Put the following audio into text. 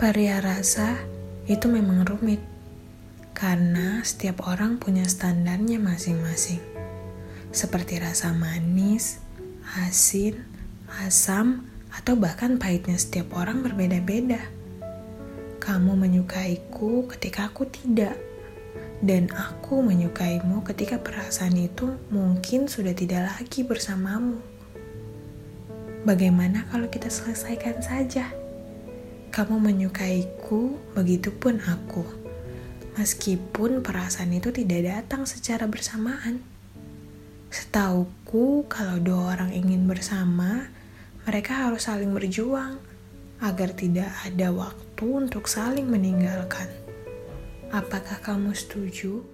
Perihal rasa itu memang rumit, karena setiap orang punya standarnya masing-masing. Seperti rasa manis, asin, asam, atau bahkan pahitnya setiap orang berbeda-beda. Kamu menyukaiku ketika aku tidak, dan aku menyukaimu ketika perasaan itu mungkin sudah tidak lagi bersamamu. Bagaimana kalau kita selesaikan saja? Kamu menyukaiku, begitupun aku. Meskipun perasaan itu tidak datang secara bersamaan. Setauku, kalau dua orang ingin bersama, mereka harus saling berjuang agar tidak ada waktu untuk saling meninggalkan. Apakah kamu setuju?